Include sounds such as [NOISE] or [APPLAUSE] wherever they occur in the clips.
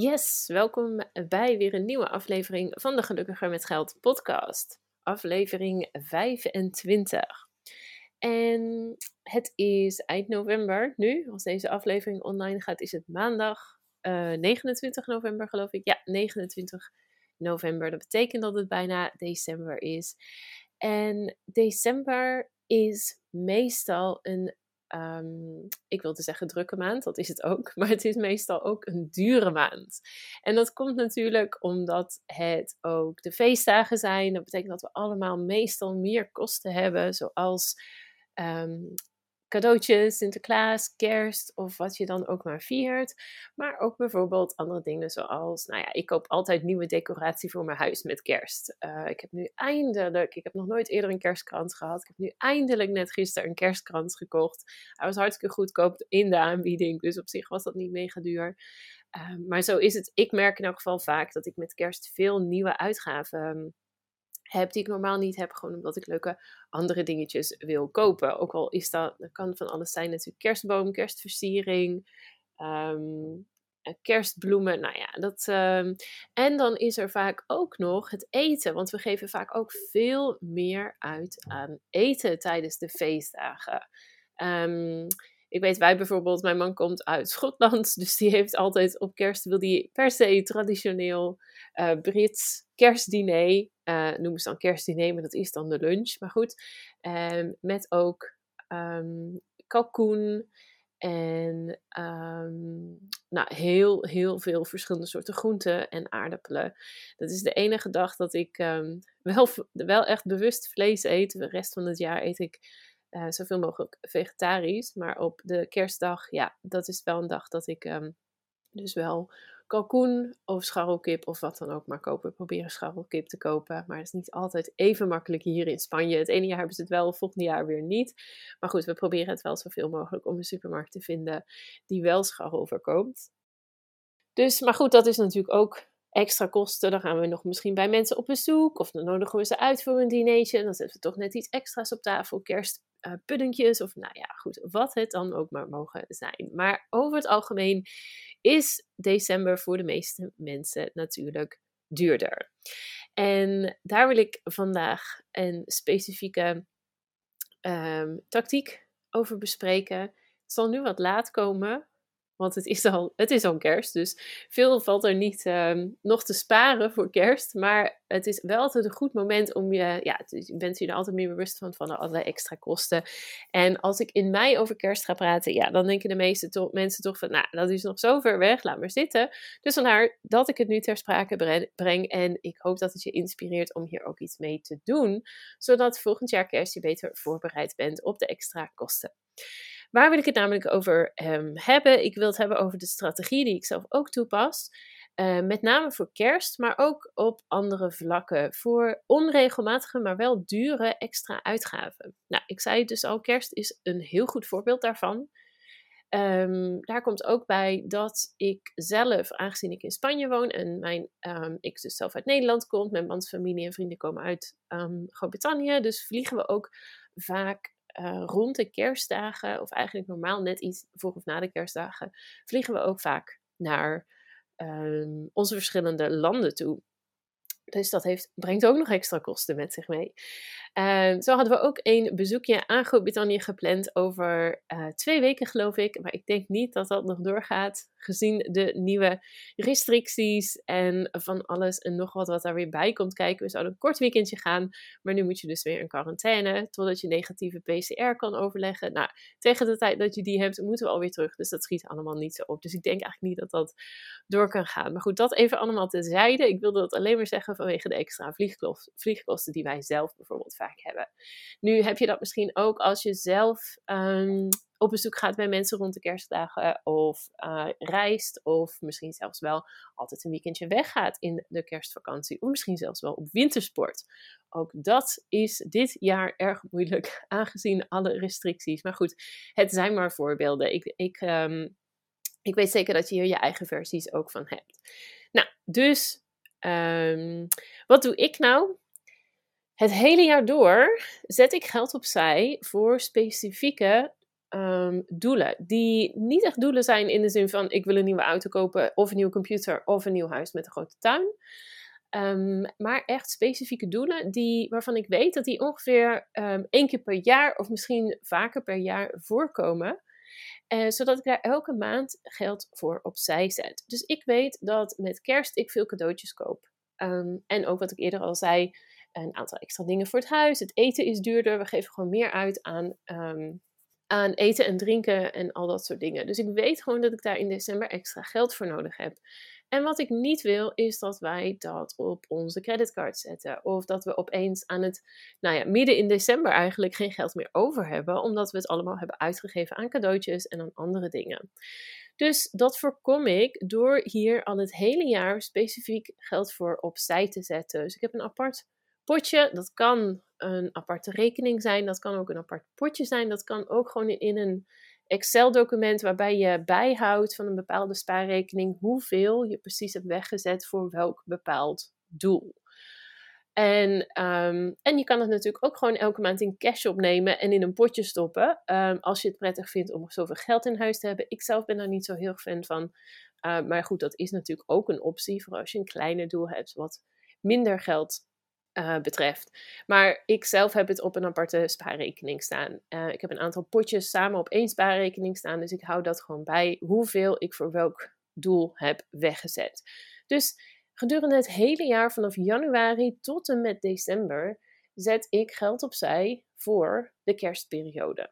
Yes, welkom bij weer een nieuwe aflevering van de Gelukkiger met Geld podcast. Aflevering 25. En het is eind november nu. Als deze aflevering online gaat, is het maandag uh, eh, 29 november, geloof ik. Ja, 29 november. Dat betekent dat het bijna december is. En december is meestal een um, ik wilde zeggen drukke maand, dat is het ook, [LAUGHS] maar het is meestal ook een dure maand. En dat komt natuurlijk omdat het ook de feestdagen zijn. Dat betekent dat we allemaal meestal meer kosten hebben, zoals um, cadeautjes, Sinterklaas, kerst of wat je dan ook maar viert. Maar ook bijvoorbeeld andere dingen zoals, nou ja, ik koop altijd nieuwe decoratie voor mijn huis met kerst. Uh, ik heb nu eindelijk, ik heb nog nooit eerder een kerstkrans gehad. Ik heb nu eindelijk net gisteren een kerstkrans gekocht. Hij was hartstikke goedkoop in de aanbieding, dus op zich was dat niet mega duur. Uh, maar zo is het. Ik merk in elk geval vaak dat ik met kerst veel nieuwe uitgaven heb die ik normaal niet heb, gewoon omdat ik leuke andere dingetjes wil kopen. Ook al is dat, dat kan van alles zijn natuurlijk kerstboom, kerstversiering, um, kerstbloemen, nou ja, dat. Um, en dan is er vaak ook nog het eten, want we geven vaak ook veel meer uit aan eten tijdens de feestdagen. Um, ik weet, wij bijvoorbeeld, mijn man komt uit Schotland, [LAUGHS] dus die heeft altijd op kerst, wil die per se traditioneel uh, Brits kerstdiner, uh, noemen ze dan kerstdiner, maar dat is dan de lunch, maar goed, um, met ook um, kalkoen en um, nou, heel, heel veel verschillende soorten groenten en aardappelen. Dat is de enige dag dat ik wel, wel echt bewust vlees eet. De rest van het jaar eet ik uh, zoveel mogelijk vegetarisch. Maar op de kerstdag, ja, dat is wel een dag dat ik um, dus wel kalkoen of scharrelkip of wat dan ook maar kopen. Proberen scharrelkip te kopen. Maar het is niet altijd even makkelijk hier in Spanje. Het ene jaar hebben ze het wel, het volgende jaar weer niet. Maar goed, we proberen het wel zoveel mogelijk om een supermarkt te vinden die wel scharrel verkoopt. Dus, maar goed, dat is natuurlijk ook extra kosten. Dan gaan we nog misschien bij mensen op bezoek. Of dan nodigen we ze uit voor een dinertje. En dan zetten we toch net iets extra's op tafel. Kerstpuddingjes. Uh, of nou ja, goed. Wat het dan ook maar mogen zijn. Maar over het algemeen is december voor de meeste mensen natuurlijk duurder. En daar wil ik vandaag een specifieke um, tactiek over bespreken. Het zal nu wat laat komen, want het is al, het is al kerst, dus veel valt er niet um, nog te sparen voor kerst. Maar het is wel altijd een goed moment om je, ja, je bent je er altijd meer bewust van, van alle extra kosten. En als ik in mei over kerst ga praten, ja, dan denken de meeste mensen toch van, nou, dat is nog zo ver weg, laat maar zitten. Dus vandaar dat ik het nu ter sprake breng. En ik hoop dat het je inspireert om hier ook iets mee te doen, zodat volgend jaar kerst je beter voorbereid bent op de extra kosten. Waar wil ik het namelijk over um, hebben? Ik wil het hebben over de strategie die ik zelf ook toepas. Uh, met name voor kerst, maar ook op andere vlakken. Voor onregelmatige, maar wel dure extra uitgaven. Nou, ik zei het dus al, kerst is een heel goed voorbeeld daarvan. Um, daar komt ook bij dat ik zelf, aangezien ik in Spanje woon en mijn, um, ik dus zelf uit Nederland kom, mijn mans familie en vrienden komen uit um, Groot-Brittannië, dus vliegen we ook vaak uh, rond de kerstdagen, of eigenlijk normaal net iets voor of na de kerstdagen, vliegen we ook vaak naar um, onze verschillende landen toe. Dus dat heeft, brengt ook nog extra kosten met zich mee. Uh, zo hadden we ook een bezoekje aan Groot-Brittannië gepland over uh, twee weken, geloof ik. Maar ik denk niet dat dat nog doorgaat, gezien de nieuwe restricties en van alles en nog wat wat daar weer bij komt kijken. We zouden een kort weekendje gaan, maar nu moet je dus weer in quarantaine totdat je negatieve PCR kan overleggen. Nou, tegen de tijd dat je die hebt, moeten we alweer terug. Dus dat schiet allemaal niet zo op. Dus ik denk eigenlijk niet dat dat door kan gaan. Maar goed, dat even allemaal tezijde. Ik wilde dat alleen maar zeggen vanwege de extra vliegkosten die wij zelf bijvoorbeeld vaak hebben. Nu heb je dat misschien ook als je zelf um, op bezoek gaat bij mensen rond de kerstdagen of uh, reist of misschien zelfs wel altijd een weekendje weggaat in de kerstvakantie of misschien zelfs wel op wintersport. Ook dat is dit jaar erg moeilijk [LAUGHS] aangezien alle restricties. Maar goed, het zijn maar voorbeelden. Ik, ik, um, ik weet zeker dat je hier je eigen versies ook van hebt. Nou, dus um, wat doe ik nou? Het hele jaar door zet ik geld opzij voor specifieke um, doelen. Die niet echt doelen zijn in de zin van ik wil een nieuwe auto kopen of een nieuwe computer of een nieuw huis met een grote tuin. Um, maar echt specifieke doelen die, waarvan ik weet dat die ongeveer um, één keer per jaar of misschien vaker per jaar voorkomen. Uh, zodat ik daar elke maand geld voor opzij zet. Dus ik weet dat met kerst ik veel cadeautjes koop. En ook wat ik eerder al zei, een aantal extra dingen voor het huis. Het eten is duurder. We geven gewoon meer uit aan, um, aan eten en drinken en al dat soort dingen. Dus ik weet gewoon dat ik daar in december extra geld voor nodig heb. En wat ik niet wil, is dat wij dat op onze creditcard zetten. Of dat we opeens aan het, nou ja, midden in december eigenlijk geen geld meer over hebben. Omdat we het allemaal hebben uitgegeven aan cadeautjes en aan andere dingen. Dus dat voorkom ik door hier al het hele jaar specifiek geld voor opzij te zetten. Dus ik heb een apart potje. Dat kan een aparte rekening zijn. Dat kan ook een apart potje zijn. Dat kan ook gewoon in een Excel-document waarbij je bijhoudt van een bepaalde spaarrekening hoeveel je precies hebt weggezet voor welk bepaald doel. En, um, en je kan het natuurlijk ook gewoon elke maand in cash opnemen en in een potje stoppen. Um, als je het prettig vindt om zoveel geld in huis te hebben. Ik zelf ben daar niet zo heel fan van. Uh, maar goed, dat is natuurlijk ook een optie voor als je een kleiner doel hebt wat minder geld uh, betreft. Maar ik zelf heb het op een aparte spaarrekening staan. Uh, ik heb een aantal potjes samen op één spaarrekening staan. Dus ik hou dat gewoon bij hoeveel ik voor welk doel heb weggezet. Dus gedurende het hele jaar vanaf januari tot en met december zet ik geld opzij voor de kerstperiode.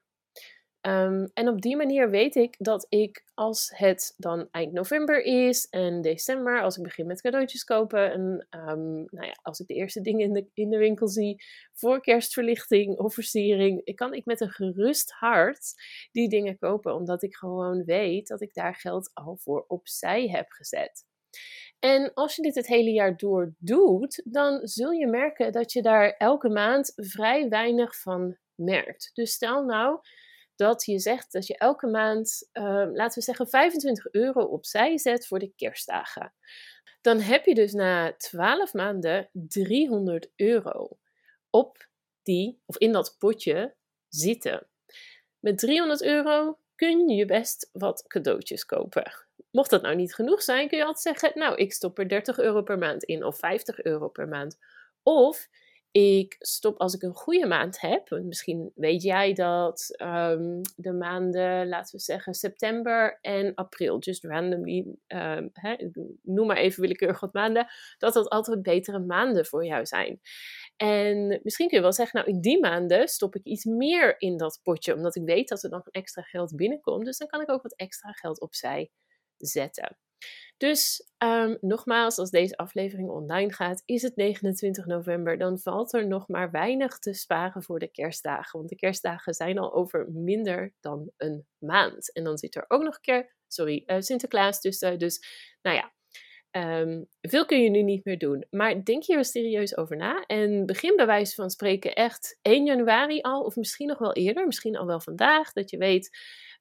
Um, en op die manier weet ik dat ik, als het dan eind november is en december, als ik begin met cadeautjes kopen en um, nou ja, als ik de eerste dingen in de, in de winkel zie voor kerstverlichting of versiering, kan ik met een gerust hart die dingen kopen, omdat ik gewoon weet dat ik daar geld al voor opzij heb gezet. En als je dit het hele jaar door doet, dan zul je merken dat je daar elke maand vrij weinig van merkt. Dus stel nou dat je zegt dat je elke maand, uh, laten we zeggen, 25 euro opzij zet voor de kerstdagen. Dan heb je dus na 12 maanden 300 euro op die, of in dat potje zitten. Met 300 euro kun je best wat cadeautjes kopen. Mocht dat nou niet genoeg zijn, kun je altijd zeggen: Nou, ik stop er 30 euro per maand in of 50 euro per maand. Of ik stop als ik een goede maand heb. Misschien weet jij dat um, de maanden, laten we zeggen, september en april, just randomly, hè, noem maar even willekeurig wat maanden, dat dat altijd betere maanden voor jou zijn. En misschien kun je wel zeggen, nou in die maanden stop ik iets meer in dat potje, omdat ik weet dat er dan extra geld binnenkomt. Dus dan kan ik ook wat extra geld opzij zetten. Dus um, nogmaals, als deze aflevering online gaat, is het 29 november. Dan valt er nog maar weinig te sparen voor de kerstdagen. Want de kerstdagen zijn al over minder dan een maand. En dan zit er ook nog een keer, sorry, uh, Sinterklaas tussen. Dus nou ja, Um, veel kun je nu niet meer doen. Maar denk hier eens serieus over na. En begin bij wijze van spreken echt 1 januari al. Of misschien nog wel eerder. Misschien al wel vandaag. Dat je weet,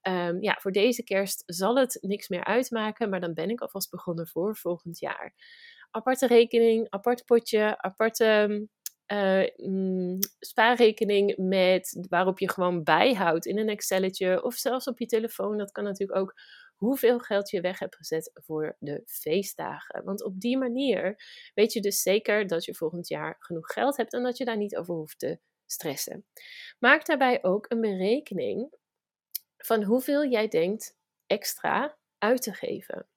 um, ja, voor deze kerst zal het niks meer uitmaken, maar dan ben ik alvast begonnen voor volgend jaar. Aparte rekening, apart potje, aparte uh, mm, spaarrekening met, waarop je gewoon bijhoudt in een Excelletje of zelfs op je telefoon. Dat kan natuurlijk ook hoeveel geld je weg hebt gezet voor de feestdagen. Want op die manier weet je dus zeker dat je volgend jaar genoeg geld hebt en dat je daar niet over hoeft te stressen. Maak daarbij ook een berekening van hoeveel jij denkt extra uit te geven.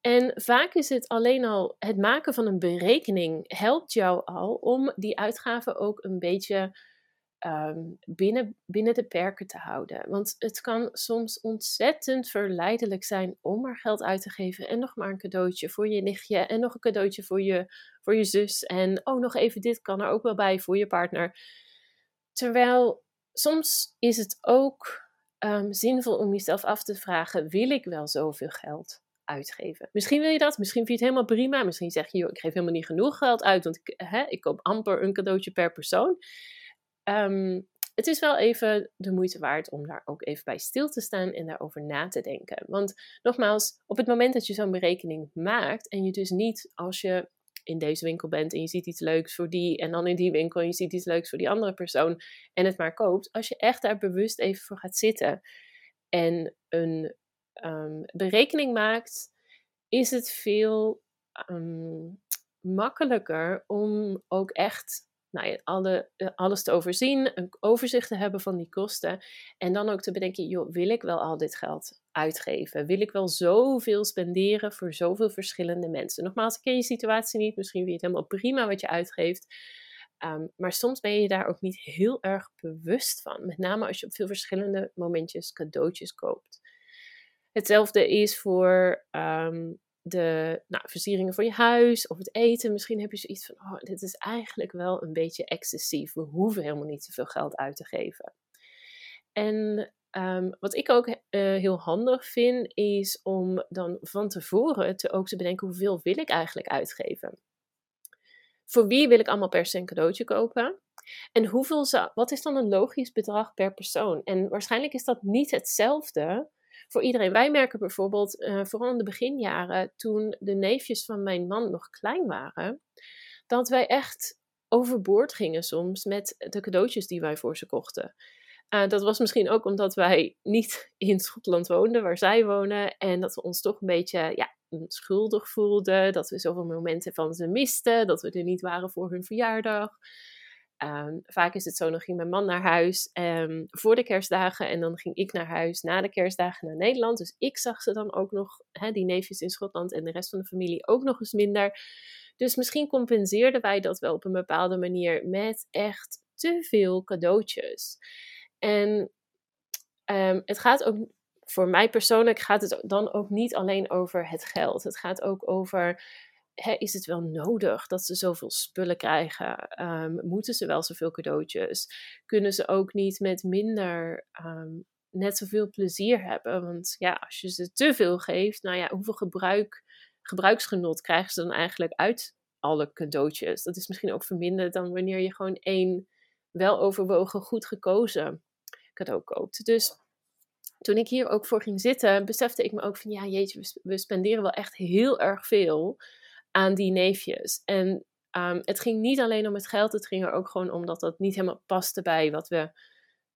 En vaak is het alleen al het maken van een berekening helpt jou al om die uitgaven ook een beetje Ehm, binnen, binnen de perken te houden. Want het kan soms ontzettend verleidelijk zijn om maar geld uit te geven. En nog maar een cadeautje voor je nichtje. En nog een cadeautje voor je, voor je zus. En oh, nog even dit kan er ook wel bij voor je partner. Terwijl soms is het ook um, zinvol om jezelf af te vragen: wil ik wel zoveel geld? uitgeven. Misschien wil je dat, misschien vind je het helemaal prima. Misschien zeg je, joh, ik geef helemaal niet genoeg geld uit, want ik, hè, ik koop amper een cadeautje per persoon. Um, het is wel even de moeite waard om daar ook even bij stil te staan en daarover na te denken. Want nogmaals, op het moment dat je zo'n berekening maakt en je dus niet als je in deze winkel bent en je ziet iets leuks voor die en dan in die winkel en je ziet iets leuks voor die andere persoon en het maar koopt, als je echt daar bewust even voor gaat zitten en een um, berekening maakt, is het veel um, makkelijker om ook echt nou alle, eh, alles te overzien, een overzicht te hebben van die kosten. En dan ook te bedenken, joh, wil ik wel al dit geld uitgeven? Wil ik wel zoveel spenderen voor zoveel verschillende mensen? Nogmaals, ik ken je situatie niet. Misschien vind je het helemaal prima wat je uitgeeft. Ehm, maar soms ben je daar ook niet heel erg bewust van. Met name als je op veel verschillende momentjes cadeautjes koopt. Hetzelfde is voor ehm, de nou, versieringen voor je huis of het eten. Misschien heb je zoiets van, oh, dit is eigenlijk wel een beetje excessief. We hoeven helemaal niet zoveel geld uit te geven. En ehm, wat ik ook uh, heel handig vind, is om dan van tevoren te, ook te bedenken hoeveel wil ik eigenlijk uitgeven. Voor wie wil ik allemaal per se een cadeautje kopen? En hoeveel zou, wat is dan een logisch bedrag per persoon? En waarschijnlijk is dat niet hetzelfde voor iedereen. Wij merken bijvoorbeeld, uh, vooral in de beginjaren, toen de neefjes van mijn man nog klein waren, dat wij echt overboord gingen soms met de cadeautjes die wij voor ze kochten. Uh, dat was misschien ook omdat wij niet [LAUGHS] in Schotland woonden, waar zij wonen. En dat we ons toch een beetje ja, schuldig voelden. Dat we zoveel momenten van ze misten. Dat we er niet waren voor hun verjaardag. Um, vaak is het zo, dan ging mijn man naar huis um, voor de kerstdagen en dan ging ik naar huis na de kerstdagen naar Nederland. Dus ik zag ze dan ook nog, die neefjes in Schotland en de rest van de familie ook nog eens minder. Dus misschien compenseerden wij dat wel op een bepaalde manier met echt te veel cadeautjes. En um, het gaat ook, voor mij persoonlijk gaat het dan ook niet alleen over het geld. Het gaat ook over is het wel nodig dat ze zoveel spullen krijgen? Um, moeten ze wel zoveel cadeautjes? Kunnen ze ook niet met minder um, net zoveel plezier hebben? Want ja, als je ze te veel geeft, nou ja, hoeveel gebruik, gebruiksgenot krijgen ze dan eigenlijk uit alle cadeautjes? Dat is misschien ook verminderd dan wanneer je gewoon één wel overwogen, goed gekozen cadeau koopt. Dus toen ik hier ook voor ging zitten, besefte ik me ook van ja, jeetje, we spenderen wel echt heel erg veel aan die neefjes. En um, het ging niet alleen om het geld, het ging er ook gewoon om dat dat niet helemaal paste bij wat we,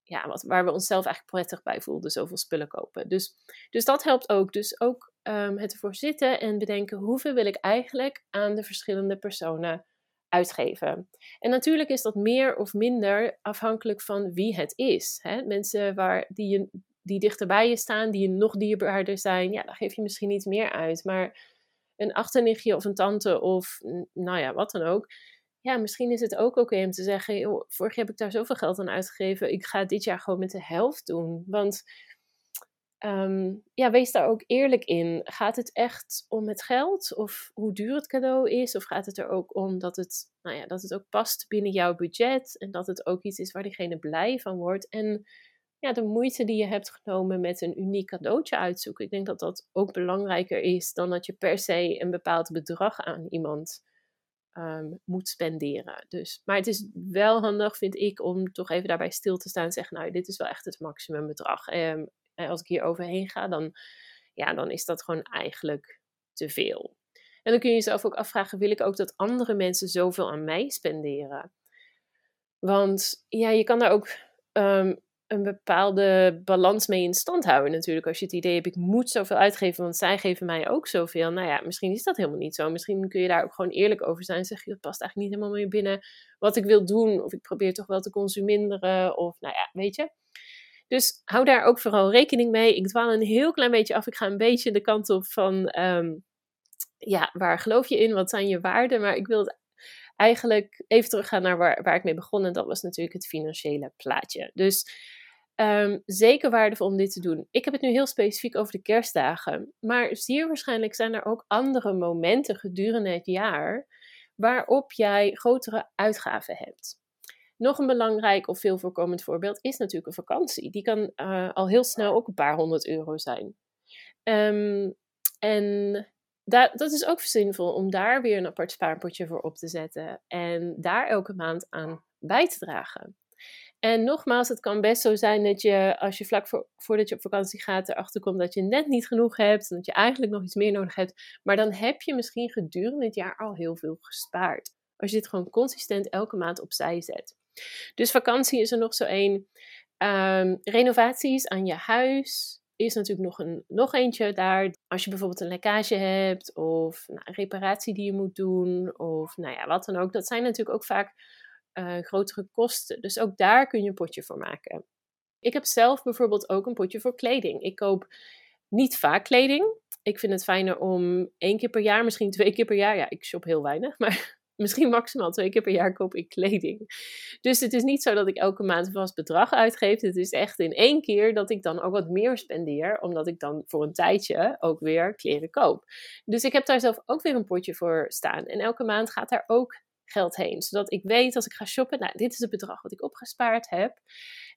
ja, wat, waar we onszelf eigenlijk prettig bij voelden, zoveel spullen kopen. Dus, dus dat helpt ook. Dus ook um, het ervoor zitten en bedenken hoeveel wil ik eigenlijk aan de verschillende personen uitgeven. En natuurlijk is dat meer of minder afhankelijk van wie het is. Hè? Mensen waar, die, je, die dichterbij je staan, die je nog dierbaarder zijn, ja, daar geef je misschien iets meer uit. Maar een achternichtje of een tante of nou ja, wat dan ook. Ja, misschien is het ook oké om te zeggen, vorig jaar heb ik daar zoveel geld aan uitgegeven. Ik ga dit jaar gewoon met de helft doen. Want ehm, ja, wees daar ook eerlijk in. Gaat het echt om het geld of hoe duur het cadeau is? Of gaat het er ook om dat het, nou ja, dat het ook past binnen jouw budget en dat het ook iets is waar diegene blij van wordt? En ja, de moeite die je hebt genomen met een uniek cadeautje uitzoeken. Ik denk dat dat ook belangrijker is dan dat je per se een bepaald bedrag aan iemand um, moet spenderen. Dus, maar het is wel handig, vind ik, om toch even daarbij stil te staan en zeggen, nou, dit is wel echt het maximumbedrag. Um, en als ik hier overheen ga, dan, ja, dan is dat gewoon eigenlijk te veel. En dan kun je jezelf ook afvragen, wil ik ook dat andere mensen zoveel aan mij spenderen? Want ja, je kan daar ook um, een bepaalde balans mee in stand houden natuurlijk. Als je het idee hebt, ik moet zoveel uitgeven, want zij geven mij ook zoveel. Nou ja, misschien is dat helemaal niet zo. Misschien kun je daar ook gewoon eerlijk over zijn. Zeg je, dat past eigenlijk niet helemaal meer binnen wat ik wil doen. Of ik probeer toch wel te consumeren. Of nou ja, weet je. Dus hou daar ook vooral rekening mee. Ik dwaal een heel klein beetje af. Ik ga een beetje de kant op van, ehm, ja, waar geloof je in? Wat zijn je waarden? Maar ik wil het eigenlijk even teruggaan naar waar, waar ik mee begon. En dat was natuurlijk het financiële plaatje. Dus um, zeker waardevol om dit te doen. Ik heb het nu heel specifiek over de kerstdagen. Maar zeer waarschijnlijk zijn er ook andere momenten gedurende het jaar waarop jij grotere uitgaven hebt. Nog een belangrijk of veel voorkomend voorbeeld is natuurlijk een vakantie. Die kan uh, al heel snel ook een paar honderd euro zijn. Um, en dat is ook zinvol om daar weer een apart spaarpotje voor op te zetten. En daar elke maand aan bij te dragen. En nogmaals, het kan best zo zijn dat je, als je vlak voor, voordat je op vakantie gaat, erachter komt dat je net niet genoeg hebt. En dat je eigenlijk nog iets meer nodig hebt. Maar dan heb je misschien gedurende het jaar al heel veel gespaard. Als je dit gewoon consistent elke maand opzij zet. Dus vakantie is er nog zo één. Um, renovaties aan je huis is natuurlijk nog, een, nog eentje daar. Als je bijvoorbeeld een lekkage hebt of nou, een reparatie die je moet doen of nou ja, wat dan ook. Dat zijn natuurlijk ook vaak uh, grotere kosten. Dus ook daar kun je een potje voor maken. Ik heb zelf bijvoorbeeld ook een potje voor kleding. Ik koop niet vaak kleding. Ik vind het fijner om één keer per jaar, misschien twee keer per jaar. Ja, ik shop heel weinig, [LAUGHS] maar misschien maximaal twee keer per jaar koop ik kleding. Dus het is niet zo dat ik elke maand een vast bedrag uitgeef. Het is echt in één keer dat ik dan ook wat meer spendeer, omdat ik dan voor een tijdje ook weer kleren koop. Dus ik heb daar zelf ook weer een potje voor staan. En elke maand gaat daar ook geld heen. Zodat ik weet als ik ga shoppen, nou, dit is het bedrag wat ik opgespaard heb.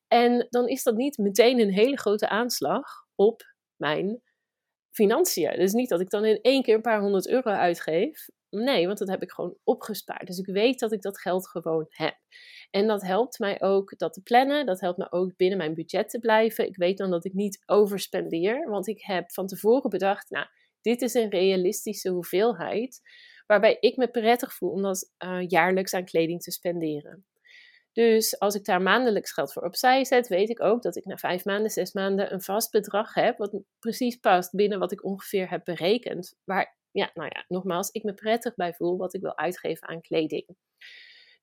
En dan is dat niet meteen een hele grote aanslag op mijn financiën. Dus niet dat ik dan in één keer een paar honderd euro uitgeef. Nee, want dat heb ik gewoon opgespaard. Dus ik weet dat ik dat geld gewoon heb. En dat helpt mij ook dat te plannen. Dat helpt me ook binnen mijn budget te blijven. Ik weet dan dat ik niet overspendeer. Want ik heb van tevoren bedacht, nou, dit is een realistische hoeveelheid waarbij ik me prettig voel om dat uh, jaarlijks aan kleding te spenderen. Dus als ik daar maandelijks geld voor opzij zet, weet ik ook dat ik na vijf maanden, zes maanden een vast bedrag heb, wat precies past binnen wat ik ongeveer heb berekend. Waar, ja, nou ja, nogmaals, ik me prettig bij voel wat ik wil uitgeven aan kleding.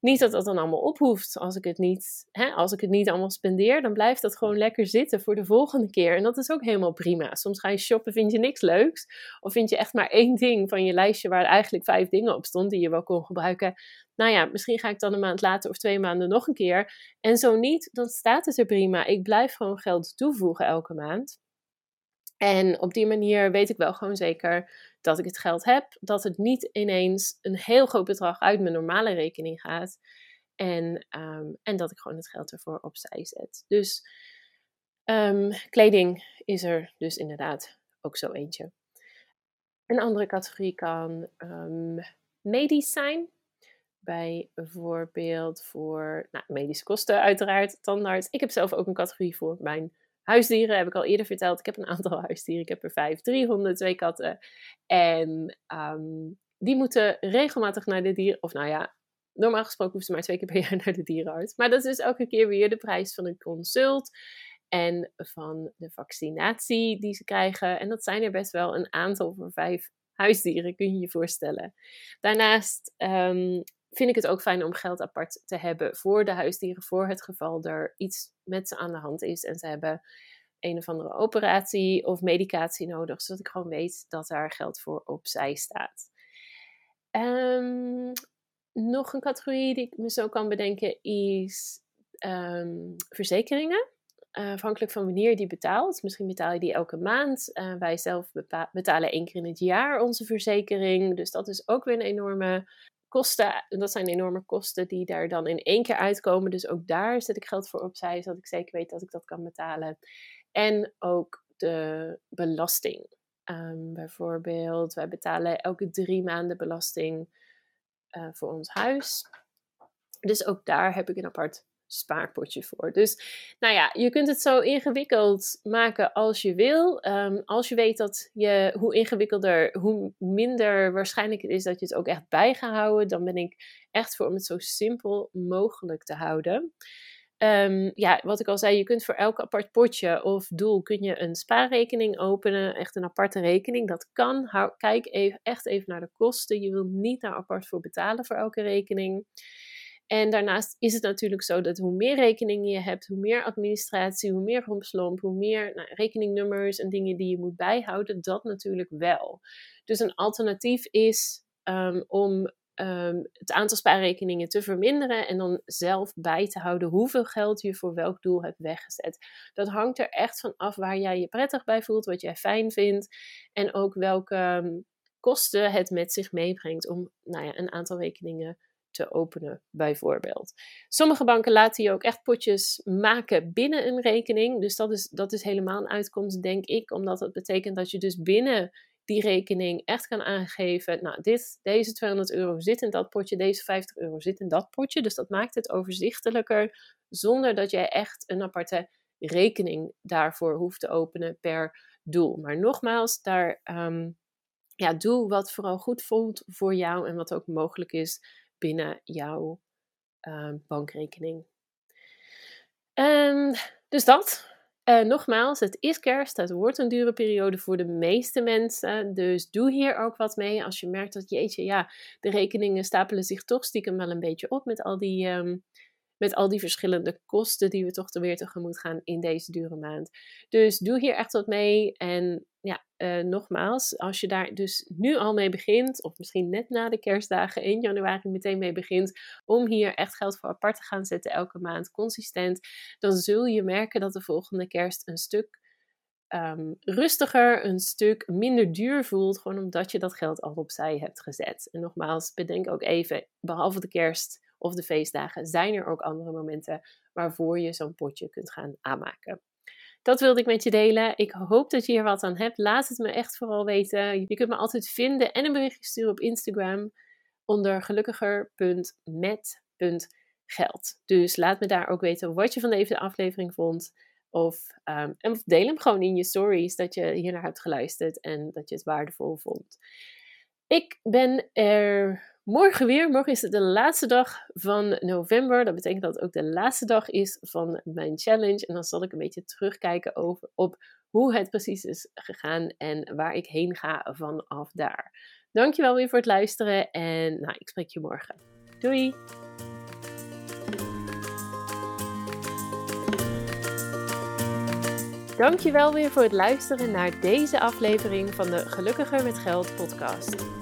Niet dat dat dan allemaal ophoeft als ik het niet, hè, als ik het niet allemaal spendeer, dan blijft dat gewoon lekker zitten voor de volgende keer. En dat is ook helemaal prima. Soms ga je shoppen, vind je niks leuks. Of vind je echt maar één ding van je lijstje waar eigenlijk vijf dingen op stond die je wel kon gebruiken. Nou ja, misschien ga ik dan een maand later of twee maanden nog een keer. En zo niet, dan staat het er prima. Ik blijf gewoon geld toevoegen elke maand. En op die manier weet ik wel gewoon zeker dat ik het geld heb, dat het niet ineens een heel groot bedrag uit mijn normale rekening gaat. En, ehm, en dat ik gewoon het geld ervoor opzij zet. Dus um, kleding is er dus inderdaad ook zo eentje. Een andere categorie kan um, medisch zijn. Bij bijvoorbeeld voor nou, medische kosten, uiteraard, tandarts. Ik heb zelf ook een categorie voor mijn Huisdieren heb ik al eerder verteld. Ik heb een aantal [LAUGHS] huisdieren. Ik heb er vijf, drie honden, twee katten. En ehm, die moeten regelmatig naar de dieren. Of nou ja, normaal gesproken hoeven ze maar twee keer per [LAUGHS] jaar naar de dierenarts. Maar dat is dus elke keer weer de prijs van een consult. En van de vaccinatie die ze krijgen. En dat zijn er best wel een aantal voor vijf huisdieren, kun je je voorstellen. Daarnaast um, vind ik het ook fijn om geld apart te hebben voor de huisdieren, voor het geval er iets met ze aan de hand is en ze hebben een of andere operatie of medicatie nodig, zodat ik gewoon weet dat daar geld voor opzij staat. Um, nog een categorie die ik me zo kan bedenken is um, verzekeringen. Uh, afhankelijk van wanneer je die betaalt. Misschien betaal je die elke maand. Uh, wij zelf betalen één keer in het jaar onze verzekering. Dus dat is ook weer een enorme kosten, dat zijn enorme kosten die daar dan in één keer uitkomen. Dus ook daar zet ik geld voor opzij, zodat ik zeker weet dat ik dat kan betalen. En ook de belasting. Um, bijvoorbeeld, wij betalen elke drie maanden belasting uh, voor ons huis. Dus ook daar heb ik een apart spaarpotje voor. Dus nou ja, je kunt het zo ingewikkeld maken als je wil. Um, als je weet dat je, hoe ingewikkelder, hoe minder waarschijnlijk het is dat je het ook echt bij gaat houden, dan ben ik echt voor om het zo simpel mogelijk te houden. Ehm, ja, wat ik al zei, je kunt voor elk apart potje of doel kun je een spaarrekening openen, echt een aparte rekening. Dat kan. kijk even, echt even naar de kosten. Je wilt niet daar apart voor betalen voor elke rekening. En daarnaast is het natuurlijk zo dat hoe meer rekeningen je hebt, hoe meer administratie, hoe meer rompslomp, hoe meer nou, rekeningnummers en dingen die je moet bijhouden, dat natuurlijk wel. Dus een alternatief is um, om um, het aantal spaarrekeningen te verminderen en dan zelf bij te houden hoeveel geld je voor welk doel hebt weggezet. Dat hangt er echt van af waar jij je prettig bij voelt, wat jij fijn vindt en ook welke um, kosten het met zich meebrengt om nou ja, een aantal rekeningen te openen, bijvoorbeeld. Sommige banken laten je ook echt potjes maken binnen een rekening. Dus dat is, dat is helemaal een uitkomst, denk ik, omdat dat betekent dat je dus binnen die rekening echt kan aangeven, nou, dit, deze 200 euro zit in dat potje, deze 50 euro zit in dat potje. Dus dat maakt het overzichtelijker, zonder dat jij echt een aparte rekening daarvoor hoeft te openen per doel. Maar nogmaals, daar ehm, ja, doe wat vooral goed voelt voor jou en wat ook mogelijk is binnen jouw ehm, bankrekening. Um, dus dat. Nogmaals, het is kerst. Het wordt een dure periode voor de meeste mensen. Dus doe hier ook wat mee. Als je merkt dat, jeetje, ja, de rekeningen stapelen zich toch stiekem wel een beetje op met al die, um, met al die verschillende kosten die we toch weer tegemoet gaan in deze dure maand. Dus doe hier echt wat mee. En ja, uh, nogmaals, als je daar dus nu al mee begint, of misschien net na de kerstdagen 1 januari meteen mee begint, om hier echt geld voor apart te gaan zetten elke maand consistent, dan zul je merken dat de volgende kerst een stuk um, rustiger, een stuk minder duur voelt, gewoon omdat je dat geld al opzij hebt gezet. En nogmaals, bedenk ook even, behalve de kerst of de feestdagen, zijn er ook andere momenten waarvoor je zo'n potje kunt gaan aanmaken. Dat wilde ik met je delen. Ik hoop dat je hier wat aan hebt. Laat het me echt vooral weten. Je kunt me altijd vinden en een berichtje sturen op Instagram onder gelukkiger.met.geld. Dus laat me daar ook weten wat je van deze aflevering vond. Of, um, en deel hem gewoon in je stories dat je hier naar hebt geluisterd en dat je het waardevol vond. Ik ben er morgen weer. Morgen is het de laatste dag van november. Dat betekent dat het ook de laatste dag is van mijn challenge. En dan zal ik een beetje terugkijken over, op hoe het precies is gegaan en waar ik heen ga vanaf daar. Dankjewel weer voor het luisteren en nou, ik spreek je morgen. Doei! Dankjewel weer voor het luisteren naar deze aflevering van de Gelukkiger met Geld podcast.